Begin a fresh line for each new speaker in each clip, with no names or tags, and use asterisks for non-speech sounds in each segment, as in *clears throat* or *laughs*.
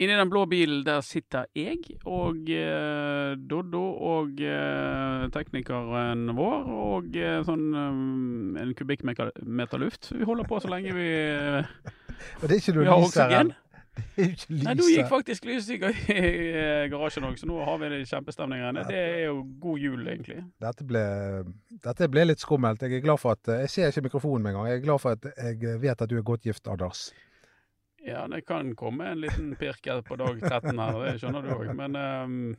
Inni den blå bilen der sitter jeg og eh, Doddo og eh, teknikeren vår og eh, sånn um, en kubikkmeter luft. Vi holder på så lenge vi, eh, *laughs*
Og det er ikke
vi
noe
har oksygen. *laughs*
Det er jo ikke lyset.
Nei, nå gikk faktisk lyset i eh, garasjen òg, så nå har vi det kjempestemning her inne. Det er jo god jul, egentlig.
Dette ble, dette ble litt skummelt. Jeg er glad for at Jeg ser ikke mikrofonen med en gang. Jeg er glad for at jeg vet at du er godt gift, Anders.
Ja, det kan komme en liten pirker på dag 13 her, det skjønner du òg. Men um,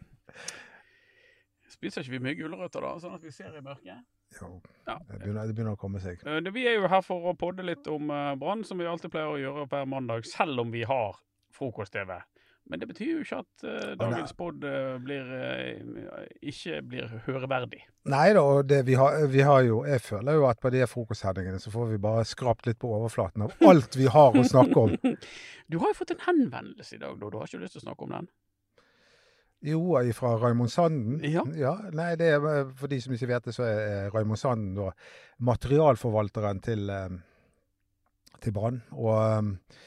spiser ikke vi mye gulrøtter da, sånn at vi ser i mørket?
Jo,
Ja.
det begynner, det begynner å komme seg.
Eh, Vi er jo her for å podde litt om eh, Brann, som vi alltid pleier å gjøre hver mandag, selv om vi har frokost-TV. Men det betyr jo ikke at uh, dagens pod uh, blir, eh, ikke blir høreverdig.
Nei da, og det, vi, har, vi har jo Jeg føler jo at på de frokostsendingene så får vi bare skrapt litt på overflaten av alt vi har å snakke om. *laughs*
Du har jo fått en henvendelse i dag, da. Du har ikke lyst til å snakke om den?
Jo, fra Raymond Sanden.
Ja. ja.
Nei, det er, eh, for de som ikke vet det, så er Raymond Sanden da materialforvalteren til, eh, til Brann. Og eh,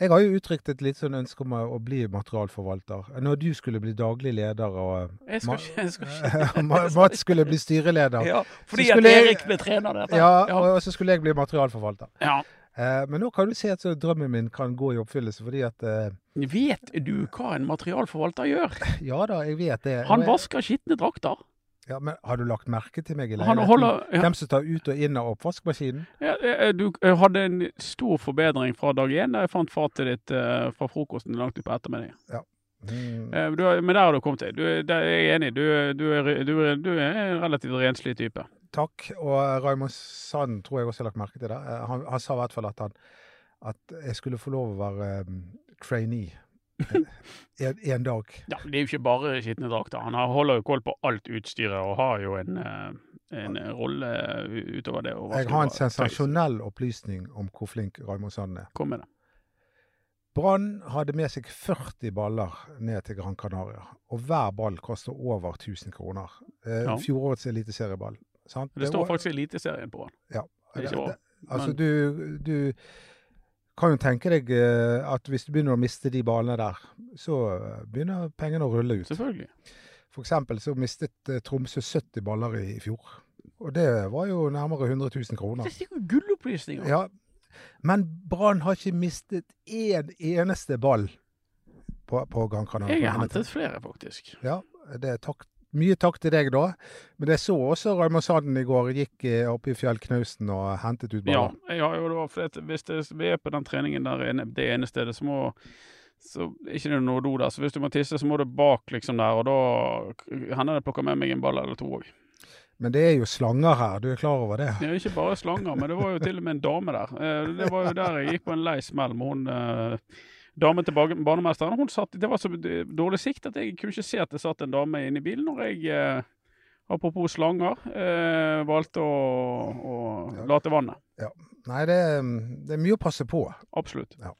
jeg har jo uttrykt et litt sånn ønske om å, bli materialforvalter. Når du skulle bli daglig leder og
Jeg skal
Ma-
ikke, jeg skal ikke. *laughs*
Mats skulle bli styreleder.
Ja, fordi at
jeg-
Erik ble trener dette.
Ja,
ja.
og så skulle jeg bli materialforvalter.
ja.
Eh, men nå kan du se at så drømmen min kan gå i oppfyllelse, fordi at eh,
Vet du hva en materialforvalter gjør?
Ja da, jeg vet det.
Han vasker skitne drakter.
Ja, men har du lagt merke til meg i leiligheten?
ja,
Hvem som tar ut og inn av oppvaskmaskinen?
ja, eh, Du eh, hadde en stor forbedring fra dag én da jeg fant fatet ditt uh, fra frokosten langt utpå ettermiddagen.
Mm.
Uh, du Men der har du kommet til. Du, der er enig. Du, du, er, du, er, du en relativt renslig type.
Takk. Og Raymond Sand tror jeg også har lagt merke til det. Eh, Han, han sa i hvert fall at, han, at jeg skulle få lov å være um, trainee *laughs* en, en dag.
Ja, Det er jo ikke bare skitne drakter. Han holder jo koll på alt utstyret og har jo en, eh, en rolle utover det.
Jeg har en sensasjonell opplysning om hvor flink Raymond Sand er.
Kom med det.
Brann hadde med seg 40 baller ned til Gran Canaria, og hver ball koster over 1000 kroner. Eh,
Ja.
Fjorårets eliteserie-ball. sant?
Det står
var-
faktisk Eliteserien på den.
Ja.
Det bra.
Altså,
Men-
du, du kan jo tenke deg eh, at hvis du begynner å miste de ballene der, så eh, begynner pengene å rulle ut.
Selvfølgelig.
For eksempel så mistet eh, Tromsø 70 baller i, i fjor. Og det var jo nærmere 100 000 kroner.
Det er jo gullopplysninger.
Ja, men Brann har ikke mistet én eneste ball på, på Gran Canaria.
Jeg har hentet flere, faktisk.
Ja, det er takk, mye takk til deg da. Men jeg så også Raymond Sanden i går gikk eh, opp i fjellknausen og hentet ut
Ja,
baller.
jeg har jo da, for det, hvis det, vi er på den treningen der det ene stedet, så må så ikke det er noe do der, så hvis du må tisse, så må du bak liksom der, og da hender det plukker med meg en ball eller to òg.
Men det er jo slanger her, du er klar over det?
Det er ikke bare slanger, men det var jo til og med en dame der. Eh, Det var jo der jeg gikk på en lei smell med hun eh, damen til barnemesteren, banemesteren. Hun satt, det var så dårlig sikt at jeg kunne ikke se at det satt en dame inne i bilen når jeg eh, Apropos slanger, eh, valgte å, å
Ja.
late vannet.
Nei, det, det er mye å passe på.
Absolutt.
Ja.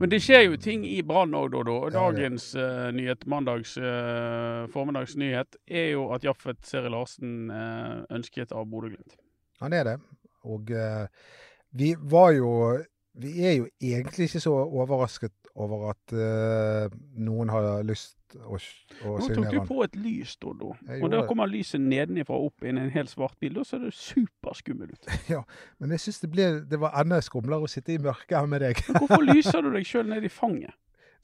Men det skjer jo ting i Brann òg,
Ja, det-
dagens eh, nyhet, mandags uh, formiddags nyhet, er jo at Jaffet Seri Larsen uh, ønsket av Bodø-Glimt.
Han er det. Og eh, vi var jo Vi er jo egentlig ikke så overrasket over at uh, noen har lyst å, å
Nå tok du på et lys.
Jeg
Og da kommer lyset nedenifra opp inn i en helt svart bil. Da ser det superskummel ut. *laughs*
ja, Men jeg syns det, ble- det var enda skumlere å sitte i mørket her med deg.
Hvorfor *laughs* lyser du deg sjøl ned i fanget?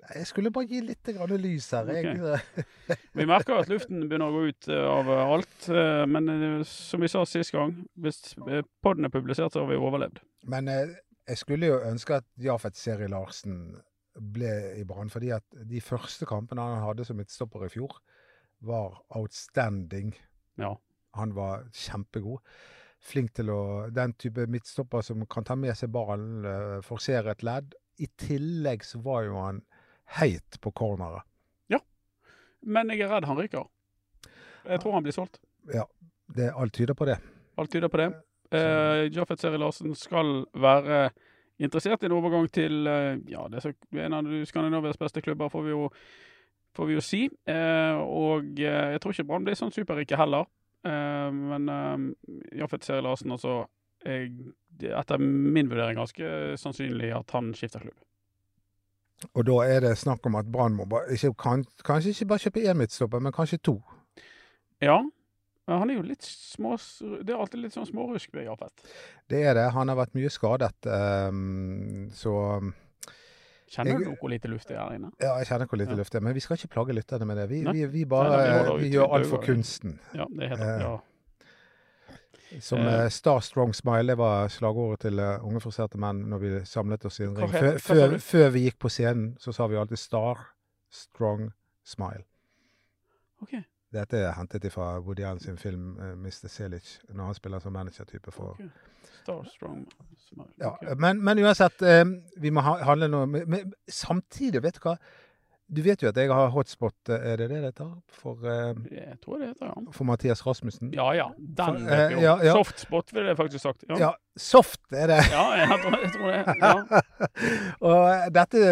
Jeg skulle bare gi litt grann lys her. Jeg, *laughs*
Vi merker at luften begynner å gå ut eh, av eh, alt. Men som vi sa sist gang, hvis podden er publisert, så har vi overlevd.
Men jeg skulle jo ønske at Jafet Seri Larsen ble i Brann, fordi at de første kampene han hadde som midtstopper i fjor, var outstanding.
Ja.
Han var kjempegod. Flink til å Den type midtstopper som kan ta med seg ballen, eh, forsere et ledd. I tillegg så var jo han heit på corneret.
Men jeg er redd han ryker. Jeg tror han blir solgt.
Ja, Det, alt tyder på det.
Alt tyder på det. Uh, Jafet Seri Larsen skal være interessert i en overgang til eh, ja, det er en av Skandinavias beste klubber, får vi jo, får vi jo si. Eh, og eh, jeg tror ikke Brann blir sånn superrike heller. Eh, men uh, Jafet Seri Larsen, altså jeg, det er Etter min vurdering ganske sannsynlig at han skifter klubb.
Og da er det snakk om at Brann må ba- ikke, kan, kanskje ikke bare kjøpe én midtstopper, men kanskje to.
Ja. Men han er jo litt små... Det er alltid litt sånn smårusk ved Japet.
Det er det. Han har vært mye skadet, um, så
Kjenner du
Jeg-
noe lite luft er her inne?
Ja, jeg kjenner hvor lite
Ja.
luft det er. Men vi skal ikke plage lytterne med det. Vi,
Nei.
vi, vi
Nei,
bare
da, vi
gjør alt for kunsten.
Ja, det heter,
Eh,
ja.
Som
Eh.
eh, Star Strong Smile, det var slagordet til eh, Unge friserte menn når vi samlet oss i en ring. Før, før, før vi gikk på scenen, så sa vi alltid Star Strong Smile.
OK.
Dette er hentet fra Woody Allen sin film uh, Mr. Selic, når han spiller som managertype for
okay. Star Strong
ja, men, men uansett, um, vi må ha, handle noe men, men samtidig, vet du hva? Du vet jo at jeg har hotspot, eh, er det det det heter? For, uh,
Jeg tror det heter ja.
for Mathias Rasmussen?
Ja ja, den
For- eh,
om.
ja, ja.
Softspot ville jeg faktisk sagt. Ja, ja.
Ja, soft er det.
jeg, tror, jeg tror det. *laughs* Ja.
Og dette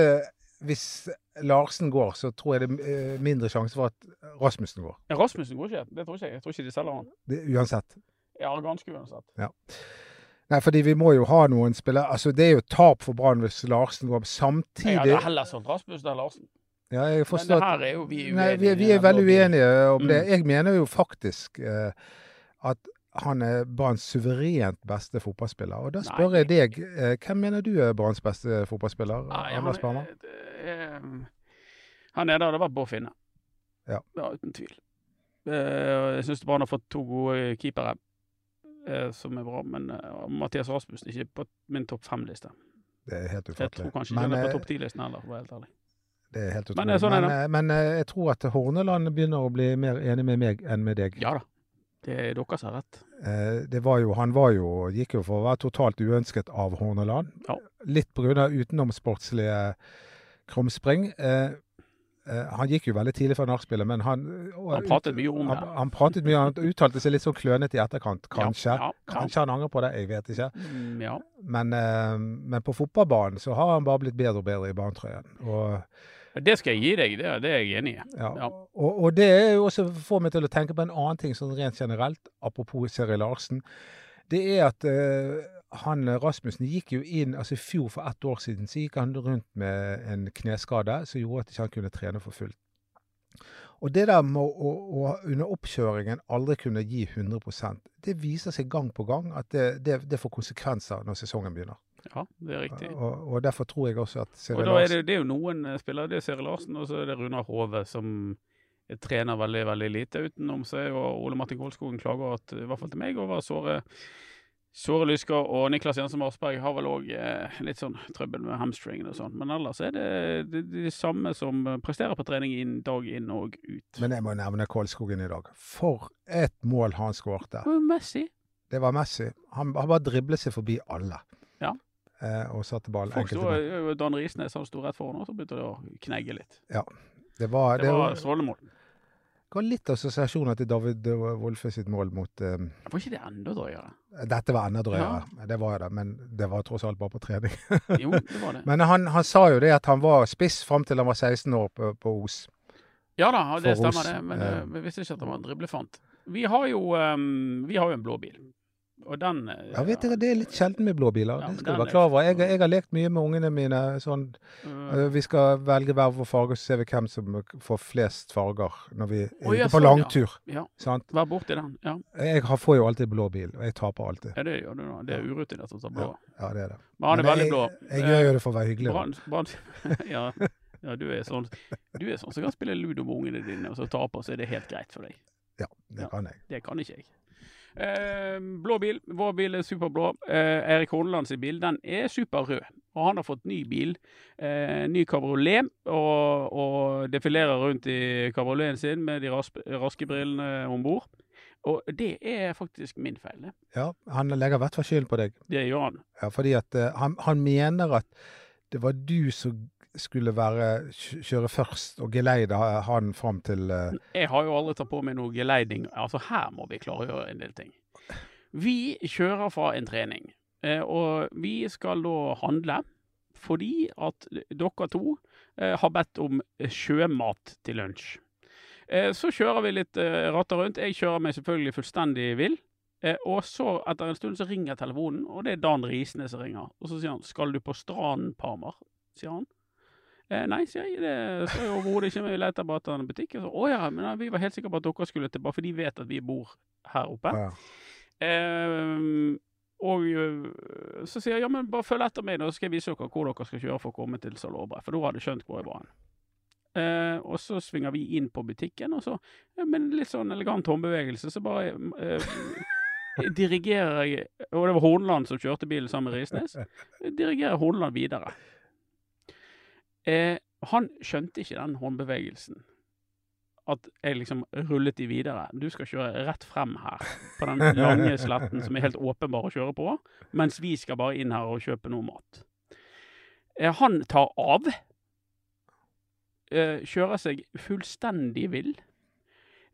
Hvis Larsen går, så tror jeg det er eh, mindre sjanse for at Rasmussen går.
Rasmussen går ikke. Det tror ikke jeg. Jeg tror ikke de selger han.
Det, uansett.
Ja, ganske uansett.
Nei, fordi vi må jo ha noen spillere Altså, det er jo tap for Brann hvis Larsen går.
Jeg
det
hadde heller solgt Rasmussen enn Larsen.
Ja, jeg
Men det her er jo vi
Nei,
uenige
vi, vi er veldig uenige om det.
Mm.
Jeg mener jo faktisk eh, at han er Branns suverent beste fotballspiller. Og da
Nei.
spør jeg deg, eh, hvem mener du er Branns beste fotballspiller?
Nei,
Anders
han, er- er- han er der det vært Bård Finne.
Ja.
uten tvil. Eh, jeg syns Brann har fått to gode keepere eh, som er bra, men eh, Mathias Rasmussen er ikke på min topp fem-liste.
Det er helt
Jeg tror kanskje ikke han er
eh,
på topp ti-listen heller, for å være helt ærlig.
Det er helt
Men,
utrolig.
Men, sånn er
men, eh, men eh, jeg tror at Horneland begynner å bli mer enig med meg enn med deg.
Ja da. Det er dere som har rett.
Eh, Det var jo, han var jo, gikk jo for å være totalt uønsket av Horneland.
Ja.
Litt pga. utenomsportslige krumspring. Eh, eh, han gikk jo veldig tidlig fra nachspielet, men han
Han pratet mye om det.
han pratet mye, han uttalte seg litt sånn klønete i etterkant. Kanskje.
Ja, ja.
Kanskje han angrer på det, jeg vet ikke.
Mm, ja.
Men, eh, men på fotballbanen så har han bare blitt bedre og bedre i barnetrøyen. Og,
Det skal jeg gi deg, det, er- det er jeg enig i.
ja.
Ja.
Og, og det er jo også får meg til å tenke på en annen ting sånn rent generelt, apropos Seri Larsen. Det er at uh, han Rasmussen gikk jo inn altså I fjor, for ett år siden, så gikk han rundt med en kneskade som gjorde at ikke han kunne trene for fullt. Og det der med å, å, å under oppkjøringen aldri kunne gi 100% det viser seg gang på gang at det, det, det får konsekvenser når sesongen begynner.
Ja, det er riktig.
Og, og derfor tror jeg også at Seri
Og da er det, det er jo noen eh, spillere. Det er Seri Larsen, og så er det Runar Hove, som trener veldig, veldig lite. Utenom seg. Og Ole Martin Kolskogen klager at, i hvert fall til meg, over såre, såre lysker. Og Niklas Jensen Marsberg har vel òg eh, litt sånn trøbbel med hamstringen og sånn. Men ellers er det det, de samme som presterer på trening inn, dag inn og ut.
Men jeg må nevne Kolskogen i dag. For et mål han skårte.
var Messi.
Det var Messi. Han, han bare driblet seg forbi alle.
Ja.
Eh, og satte ball
Folk
enkelt
sto, eh, Dan Risnes han sto rett foran, og så begynte det å knegge litt.
Ja, Det var,
Det
det
var
var,
strålende mål.
ga litt assosiasjoner til David Wolfe sitt mål mot eh,
Var ikke det enda drøyere?
Dette var enda drøyere. Det var det, men det var tross alt bare på trening.
Jo, det var det. *laughs*
Men han, han sa jo det at han var spiss fram til han var 16 år på, på Os.
Ja da, det
For
stemmer det, men vi visste ikke at han var en driblefant. Vi har jo, um, vi har jo en blå bil, og den eh,
Ja, vet dere, Det er litt sjelden med blå biler.
Ja,
det skal du være klar over. Jeg, jeg har lekt mye med ungene mine. sånn,
eh,
eh, Vi skal velge hver vår farge, så ser vi hvem som får flest farger når vi er
ja,
ute på
sånn,
langtur.
Ja,
Sant?
vær borti den. Ja,
Jeg har, får jo alltid blå bil, og jeg taper alltid.
ja det gjør du nå. Det er urutinert å ta blå.
Ja, det er det.
Men han er
Men
veldig
jeg,
blå.
Jeg gjør jo det for å være hyggelig. Brand,
Brann, *laughs* ja, ja, du er sånn Du er sånn som kan spille ludo med ungene dine, og så taper, så er det helt greit for deg.
Ja, det
Ja.
kan jeg.
Det kan ikke jeg. Eh, blå bil. Vår bil er superblå. Eh, Erik Horneland sin bil den er superrød. Og han har fått ny bil. Eh, ny kabriolet. Og, og defilerer rundt i kabrioleten sin med de ras raske brillene om bord. Og det er faktisk min feil. det.
Ja, Han legger i hvert fall skylden på deg.
Det gjør han.
Ja, fordi at eh, han, han mener at det var du som skulle være kjøre først og geleide ha- han fram til uh...
Jeg har jo aldri tatt på meg noe geleiding. Altså, her må vi klargjøre en del ting. Vi kjører fra en trening, eh, og vi skal da handle fordi at dere to eh, har bedt om sjømat til lunsj. Så kjører vi litt ratter rundt. Jeg kjører meg selvfølgelig fullstendig vill. Og så, etter en stund, så ringer telefonen, og det er Dan Risnes som ringer. Og så sier han 'Skal du på stranden, Parmar?' sier han. Eh, nei, sier jeg, det står jo overhodet ikke. Vi leter bare etter en butikk. Og så, å ja, men ja, vi var helt sikre på at dere skulle tilbake, for de vet at vi bor her oppe.
Ja.
Eh, og så sier jeg ja, men bare følg etter meg, da så skal jeg vise dere hvor dere skal kjøre for å komme til Salobre, For da hadde jeg skjønt hvor jeg var. Eh, og så svinger vi inn på butikken, og så ja, med en litt sånn elegant håndbevegelse, så bare eh, *laughs* dirigerer jeg Og det var Horneland som kjørte bilen sammen med Risnes. Dirigerer Horneland videre. Eh, han skjønte ikke den håndbevegelsen. At jeg liksom rullet de videre. Du skal kjøre rett frem her, på den *laughs* lange sletten som er helt åpenbar å kjøre på, mens vi skal bare inn her og kjøpe noe mat. Eh, han tar av. Eh, kjører seg fullstendig vill.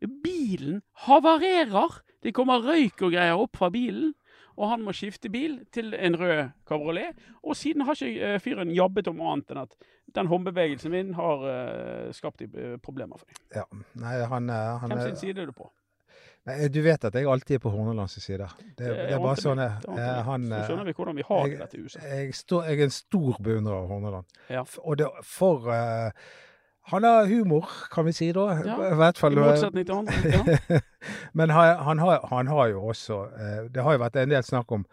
Bilen havarerer! Det kommer røyk og greier opp fra bilen. Og han må skifte bil til en rød kabriolet. Og siden har ikke eh, fyren jabbet om annet enn at den håndbevegelsen min har eh, skapt eh, problemer for dem.
ja. Nei, han, han
Hvem sin side er du på?
Nei, Du vet at jeg alltid er på Hornelands side. Det, det, er bare sånn jeg han,
Så skjønner vi hvordan vi har
jeg-
dette huset.
jeg, står, jeg er en stor beundrer av Horneland.
Ja.
Og det, for eh, Han har humor, kan vi si da.
Ja,
I hvert fall. I
motsetning til andre. Ja. *laughs*
Men han, han, har, han har jo også eh, Det har jo vært en del snakk om,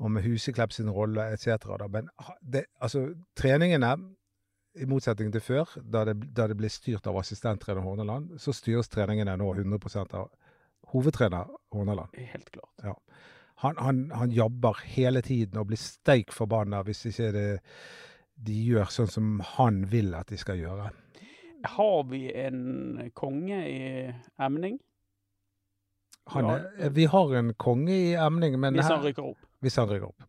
om Huseklepp sin rolle etc. Men det, altså, treningene, i motsetning til før, da det, da det ble styrt av assistenttrener Horneland, så styres treningene nå 100% av hovedtrener Horneland.
Helt klart.
Han, han, han jabber hele tiden og blir steik forbanna hvis ikke det, de gjør sånn som han vil at de skal gjøre.
Har vi en konge i emning?
Han, er- Vi har en konge i emning, men
Hvis han rykker opp.
hvis han rykker opp.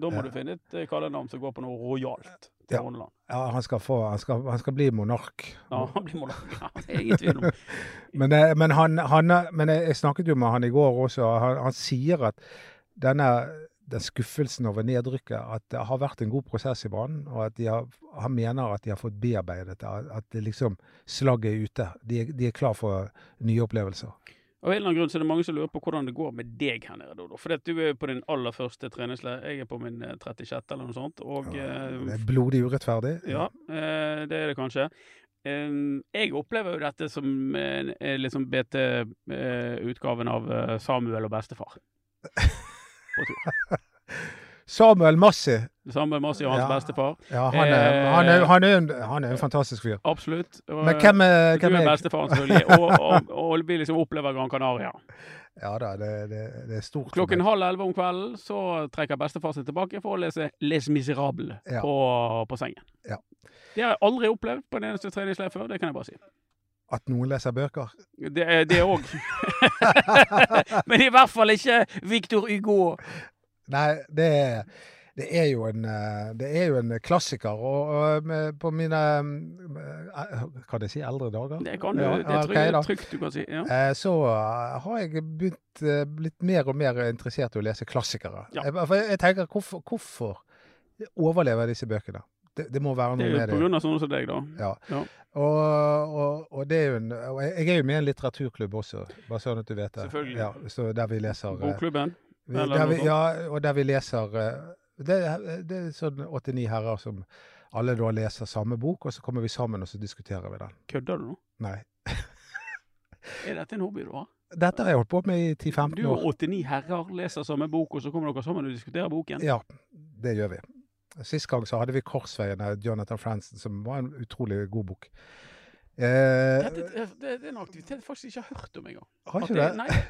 Da må
Ja.
du finne et eh, kallenavn som går på noe rojalt
Ja. Ja, han skal, få, han skal, han skal bli monark.
Ja, han blir monark. Ja, det er ingen tvil om. *laughs*
Men, eh, men, han, han, men jeg, jeg snakket jo med han i går også, og han, han sier at denne den skuffelsen over nedrykket, at det har vært en god prosess i banen, og at de har, han mener at de har fått bearbeidet det, at det liksom slagget er ute. De, de er klar for nye opplevelser.
Av en eller annen grunn så er det mange som lurer på hvordan det går med deg her nede, Dodo. For du er på din aller første treningsleir. Jeg er på min eh, 36. eller noe sånt. Og
Ja,
eh,
det er blodig urettferdig.
Ja, eh, det er det kanskje. Eh, jeg opplever jo dette som liksom BT-utgaven av eh, Samuel og bestefar. *laughs* På tur. *laughs*
Samuel Massi.
Samuel Massi og hans
Ja.
bestefar.
Ja, han er, han er,
Eh,
han er, en, han er en fantastisk fyr.
Absolutt. Og,
Men hvem er,
du
hvem
er
er
bestefaren, selvfølgelig. *laughs* Og, og, og vi liksom opplever Gran Canaria.
Ja da, det, det, det er stort.
Klokken halv elleve om kvelden så trekker bestefar seg tilbake for å lese Les Miserables
Ja.
på, på sengen.
Ja.
Det har jeg aldri opplevd på en eneste treningsleir før, det kan jeg bare si.
At noen leser bøker.
Det det òg. *laughs* Men i hvert fall ikke Victor Hugo.
Nei, det det er en eh, Det er jo en klassiker. Og, og på mine eh, Kan jeg si eldre dager?
Det kan du.
Ja,
det er
jeg
trygt, trygt du kan si. Ja.
Eh, Så har jeg begynt, blitt mer og mer interessert i å lese klassikere.
Ja.
Jeg, jeg tenker, hvorfor, hvorfor overlever disse bøkene? Det, det må være noe med
det.
det.
er jo pga. sånne som deg, da.
Ja.
Ja.
Og, og, og det er en og jeg, er jo med i en litteraturklubb også, bare sånn at du vet det.
Selvfølgelig.
Ja, så der vi leser eh,
Bokklubben.
vi, der vi. Ja, og der vi leser eh, det, det er sånn 89 herrer som alle da leser samme bok, og så kommer vi sammen og så diskuterer vi den.
Kødder du nå?
Nei. *laughs*
Er dette en hobby du har?
Dette har jeg holdt på med i
Du
10-15
og 89 herrer leser samme bok, og så kommer dere sammen og diskuterer boken?
Ja, det gjør vi. Sist gang så hadde vi 'Korsveien' av Jonathan Franzen, som var en utrolig god bok. Eh,
det, det, det er en aktivitet jeg faktisk ikke har hørt om engang.
har ikke det?
Nei. *laughs*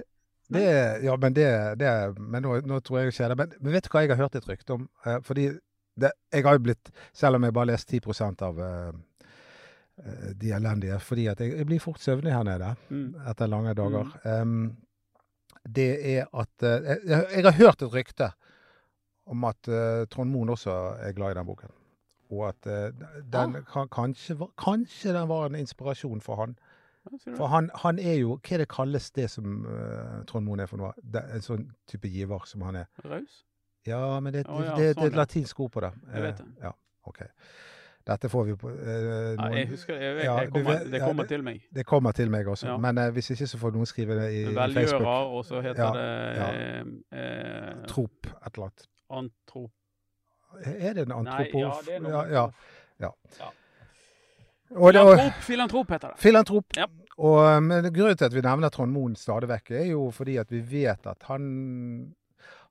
Det, ja, men det, det Men nå, nå tror jeg ikke det. Men, men vet du hva jeg har hørt et rykte om? Eh, fordi det, jeg har jo blitt Selv om jeg bare har lest 10% av eh, eh, de elendige, fordi at jeg, jeg blir fort søvnig her nede
Mm.
etter lange dager. Em, det er at eh, jeg, jeg har hørt et rykte om at uh, Trond Moen også er glad i den boken. Og at uh, den kan, kanskje, kanskje den var en inspirasjon for han.
Ja,
For han, han er jo Hva er det kalles det som uh, Trond Moen er for noe? Det, en sånn type giver som han er.
Raus?
Ja, men det,
oh, ja,
det, det,
sånn,
er et latinsk ord på det.
Jeg vet det.
Ja, OK. Dette får vi på eh,
Ja, jeg husker jeg, jeg,
Ja,
jeg kommer, Det
ja,
kommer
det-
til meg.
Det kommer til meg også.
Ja.
Men eh, hvis ikke så får noen skrive det i, i
Velgjører,
Facebook.
og så heter
Ja,
det
ja.
eh,
Trop et eller annet.
Antrop...
Er det en antropof?
Nei, ja,
ja, ja.
Ja.
Og det, og,
Filantrop, filantrop heter det.
filantrop.
Ja.
Og, men grunnen til at vi nevner Trond Moen stadig vekk, er jo fordi at vi vet at han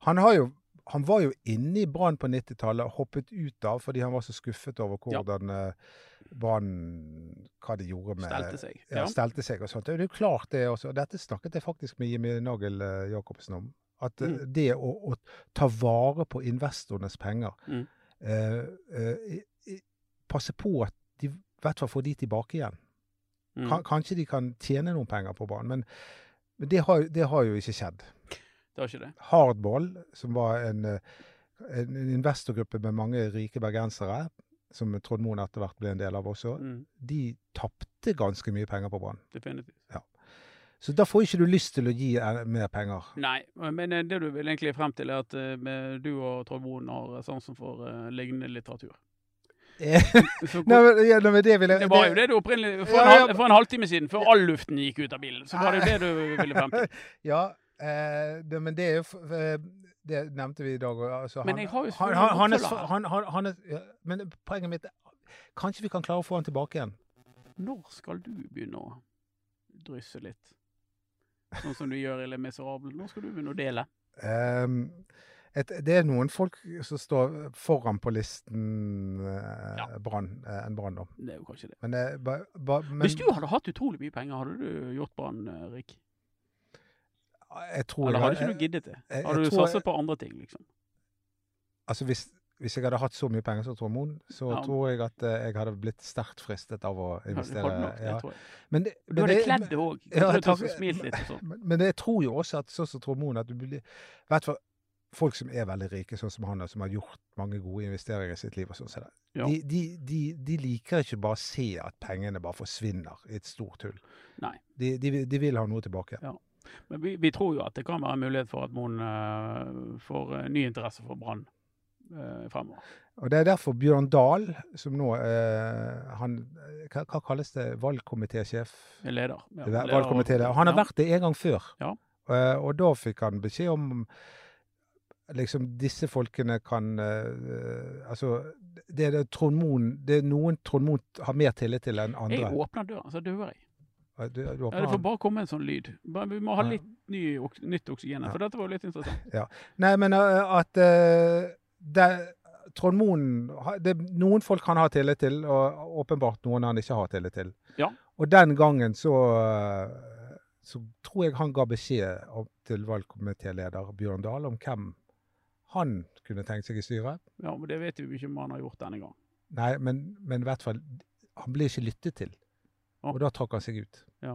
Han, har jo, han var jo inne i Brann på 90-tallet, hoppet ut av fordi han var så skuffet over hvordan ja. Brann Hva de gjorde med
Stelte seg.
Ja,
Ja.
stelte seg og sånt. Det er jo klart det også. Dette snakket jeg faktisk med Jimmy Nagel eh, Jacobsen om. At eh,
Mm.
det å, å ta vare på investorenes penger
Mm.
eh, eh, Passe på at de i hvert fall får de tilbake igjen.
Mm.
Kanskje de kan tjene noen penger på banen, men, men det, har, det har jo ikke skjedd.
Det har ikke det.
Hardball, som var en, eh, en investorgruppe med mange rike bergensere, som Trond Moen etter hvert ble en del av også,
Mm.
de tapte ganske mye penger på banen.
Definitivt.
Så da får ikke du lyst til å gi mer penger.
Nei, men eh, det du vil egentlig frem til, er at eh, du og Trond Moen har sansen for eh, lignende litteratur. *laughs* *laughs* Så
Nei, men, ja, men det jeg
Det var jo det du opprinnelig For,
Ja,
en,
ja.
halv, for en halvtime siden, før all luften gikk ut av bilen, så var det jo det du ville frem til. *laughs*
Ja, eh, det, men det er jo Det nevnte vi i dag. òg. Altså,
Men jeg har jo
han, han, han, er, han, han, han er, Men poenget mitt Kanskje vi kan klare å få han tilbake igjen?
Når skal du begynne å drysse litt? Sånn som du gjør i Le Miserable. Nå skal du begynne å dele?
Um, et, det er noen folk som står foran på listen eh,
Ja.
brann, eh, en brann, da.
Det er jo kanskje det.
Men, eh, ba, ba, men
Hvis du hadde hatt utrolig mye penger, hadde du gjort Brann eh, rik?
jeg tror
Eller
jeg-
hadde ikke du giddet det? Hadde
jeg
du satset på andre ting, liksom?
Altså hvis, hvis jeg hadde hatt så mye penger som Trond så
Ja.
tror jeg at eh, jeg hadde blitt sterkt fristet av å investere.
nok det,
ja.
tror jeg.
Men, det,
Du hadde kledd det òg.
Ja,
sånn.
Men, men jeg tror jo også at sånn som Trond at du blir I hvert fall folk som er veldig rike, sånn som han, som har gjort mange gode investeringer i sitt liv, og sånn, så det-
Ja.
de, de, de, de liker ikke bare å se at pengene bare forsvinner i et stort hull.
Nei.
De, vil ha noe tilbake.
Ja. Men vi, vi tror jo at det kan være en mulighet for at Moen uh, får eh, ny interesse for Brann eh, fremover.
Og Det er derfor Bjørn Dahl, som nå eh, han, hva, hva kalles det, valgkomitésjef?
Leder. Ja,
er
leder
valgkomitéleder. Han har
ja.
vært det en gang før.
Ja.
Eh, og da fikk han beskjed om liksom disse folkene kan eh, Altså, det er det Trond Moen Det er noen Trond Moen har mer tillit til enn andre.
Jeg åpner døren, så dør jeg.
Du, du
Ja, det får bare komme en sånn lyd. Bare, vi må ha litt ny, nytt oksygen her,
Ja.
for dette var jo litt interessant.
Nei, men uh, at eh, det, Trond Moen det, Noen folk han har tillit til, og åpenbart noen han ikke har tillit til.
Ja.
Og den gangen så eh, så tror jeg han ga beskjed til valgkomitéleder Bjørn Dahl om hvem han kunne tenkt seg i styret.
Ja, men det vet vi ikke om han har gjort denne gang.
Nei, men, men i hvert fall Han ble ikke lyttet til.
Ja.
Og da trakk han seg ut.
Trond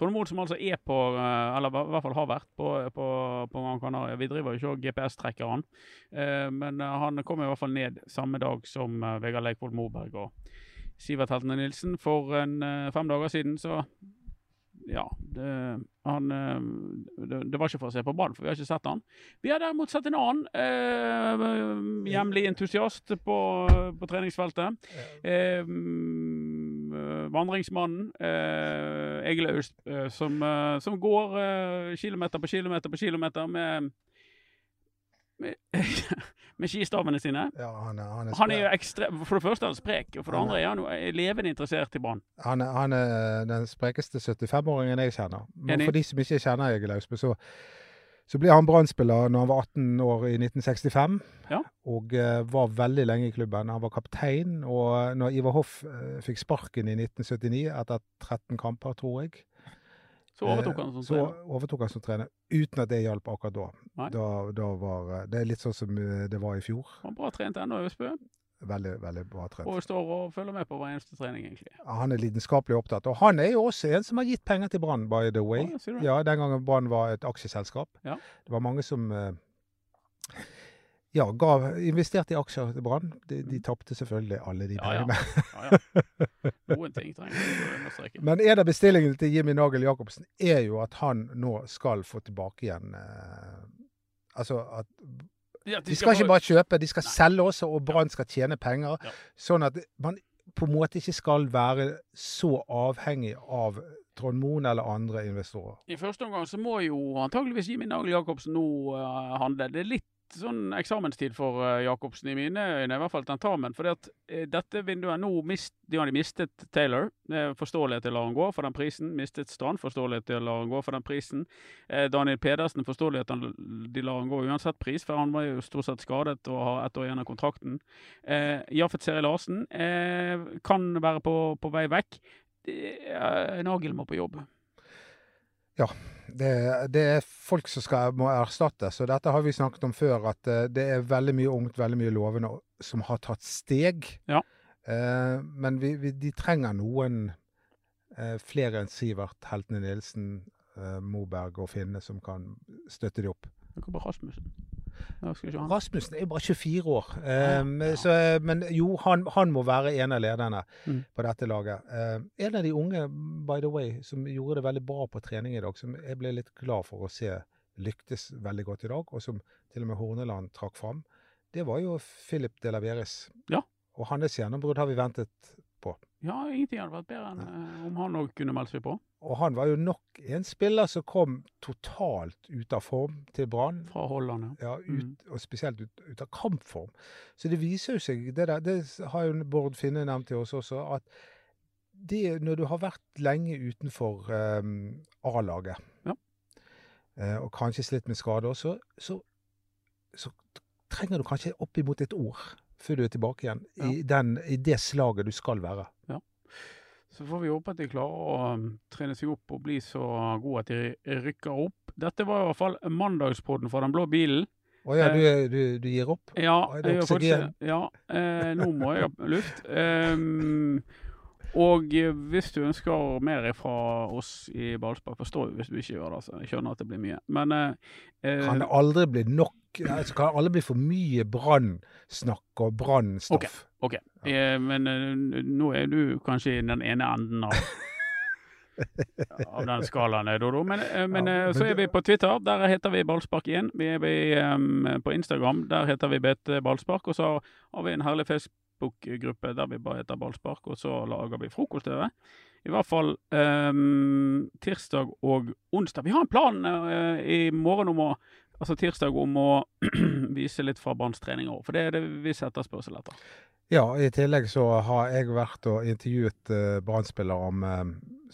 Moen som altså er på, eh, eller i hvert fall har vært på, på, på Gran Canaria. Vi driver jo ikke og GPS-trekker han, eh, men eh, han kom i hvert fall ned samme dag som Vegard Leikvoll Moberg og Sivert Heltene Nilsen for en, fem dager siden. Så ja, det, han, det, det var ikke for å se på Brann, for vi har ikke sett han. Vi har derimot sett en annen eh, hjemlig entusiast på, på treningsfeltet. Eh, vandringsmannen eh, Egil Aust, eh, som, eh, som går eh, kilometer på kilometer på kilometer med med, *laughs* med skistavene sine.
Ja, han, er, han, er,
Han er jo ekstrem, For det første er han sprek, og for det
Han
andre er han jo eh, levende interessert i banen.
han, er, han er den sprekeste 75-åringen jeg kjenner. Men for de som ikke kjenner Egil Austbø, så, så ble han Brann-spiller når han var 18 år i 1965.
Ja.
Og uh, var veldig lenge i klubben. Han var kaptein. Og når Ivar Hoff uh, fikk sparken i 1979, etter 13 kamper, tror jeg,
Så overtok han
som
som
så
trener.
overtok han som trener, uten at det hjalp akkurat da. Da, da var, eh, det er litt sånn som eh, det var i fjor.
Han bra trent ennå, Østbø,
Veldig, veldig bra trent.
og står og følger med på hver eneste trening, egentlig.
Han er lidenskapelig opptatt. Og han er jo også en som har gitt penger til Brann, by the way.
Ja, det?
Ja, Den gangen Brann var et aksjeselskap.
Ja.
Det var mange som eh, ja, gav, investerte i aksjer til Brann. De, de tapte selvfølgelig alle de
Mm. Ja, ja.
pengene.
Ja, ja. *laughs* Noen ting trenger vi å understreke.
Men en av bestillingene til Jimmy Nagel Jacobsen er jo at han nå skal få tilbake igjen eh, Altså at
Ja,
de skal ikke bare kjøpe, de skal
Nei.
selge også, og Brann skal tjene penger.
Ja.
Sånn at man på en måte ikke skal være så avhengig av Trond Moen eller andre investorer.
I første omgang så må jo antageligvis Jimmy Nagel Jacobsen nå uh, handle. Det er litt sånn eksamenstid for uh, Jacobsen i mine øyne, i hvert fall tentamen. For uh, dette vinduet nå mist, de har de mistet Taylor. Uh, forståelighet til å la han gå for den prisen. Mistet Strand. Forståelighet til å la han gå for den prisen. Daniel Pedersen. Forståelighet til de lar han gå uansett pris, for han var jo stort sett skadet og har ett år igjen av kontrakten. Jaffet Seri Larsen kan være på, på vei vekk. Nagel må på jobb.
Ja. Det, det, er folk som skal, må erstattes. Og dette har vi snakket om før, at uh, det er veldig mye ungt, veldig mye lovende som har tatt steg.
Ja.
Eh, men vi, vi, de trenger noen eh, flere enn Sivert Heltene Nilsen, Moberg og Finne som kan støtte de opp.
Rasmussen?
Rasmussen er jo bare 24 år. Um, ja. Så, men jo, han, han, må være en av lederne mm. på dette laget. Um, en av de unge, by the way, som gjorde det veldig bra på trening i dag, som jeg ble litt glad for å se lyktes veldig godt i dag, og som til og med Horneland trakk fram, det var jo Philip de Laveres.
Ja.
Og hans gjennombrudd har vi ventet på.
Ja, ingenting hadde vært bedre enn uh, om han òg kunne meldt seg på.
Og han var jo nok en spiller som kom totalt ut av form til Brann.
Fra Holland,
ja. ja ut, mm. Og spesielt ut, ut, av kampform. Så det viser jo seg, det, der, det har jo Bård Finne nevnt til oss også, at det, når du har vært lenge utenfor um, A-laget,
ja.
uh, og kanskje slitt med skade også, så, så trenger du kanskje oppimot et år før du er tilbake igjen ja. i, den, i, det slaget du skal være.
Ja. Så får vi håpe at de klarer å um, trene seg opp og bli så gode at de rykker opp. Dette var i hvert fall mandagspodden for den blå bilen.
Å oh, ja, du, eh, du, du, gir opp?
Ja, jeg gjør faktisk Ja, eh, nå må jeg ha luft. Um, og hvis du ønsker mer fra oss i ballspark, forstår vi hvis du ikke gjør det. Altså. Jeg skjønner at det blir mye. Men
eh, Kan det aldri bli nok altså, Kan alle bli for mye brannsnakk og brannstoff?
OK. okay. Ja. Eh, men eh, nå er du kanskje i den ene enden av *laughs* av den skalaen, Dodo. Men, eh, men, ja, men, så er vi på Twitter. Der heter vi Ballspark1. Vi er vi, um, på Instagram. Der heter vi BT Ballspark. Og så har vi en herlig Facebook-gruppe der vi bare heter Ballspark, og så lager vi frokost over. I hvert fall um, tirsdag og onsdag. Vi har en plan uh, i morgen om å Altså tirsdag om å *clears throat* vise litt fra Branns treninger for det er det vi setter spørsmål etter.
Ja, i tillegg så har jeg vært og intervjuet uh, Brann-spillere om uh,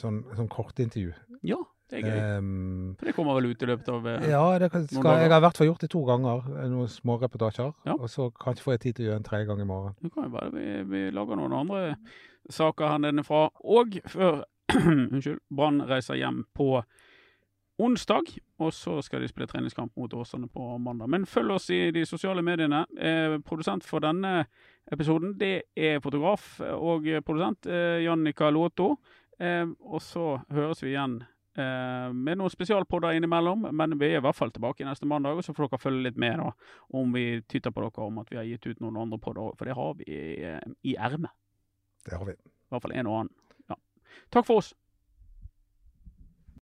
sånn, sånn kortintervju.
Ja. Det er gøy. Um, For det kommer vel ut i løpet av
uh, Ja, det skal, jeg har i hvert fall gjort det to ganger. noen noen småreportasjer. Ja. Og så kanskje får jeg tid til å gjøre en tredje gang i morgen.
Det kan jo være vi, vi lager noen andre saker her nede fra. Og før *clears throat* unnskyld, Brann reiser hjem på onsdag, og så skal de spille treningskamp mot Åsane på mandag. Men følg oss i de sosiale mediene. Eh, produsent for denne episoden det er fotograf og produsent eh, Jannika Låto. Eh, og så høres vi igjen Eh, med noen spesialpodder innimellom, men vi er i hvert fall tilbake neste mandag. Og så får dere følge litt med da, om vi tyter på dere om at vi har gitt ut noen andre podder for det har vi i, i ermet.
Det har vi.
I hvert fall en og annen. Ja. Takk for oss.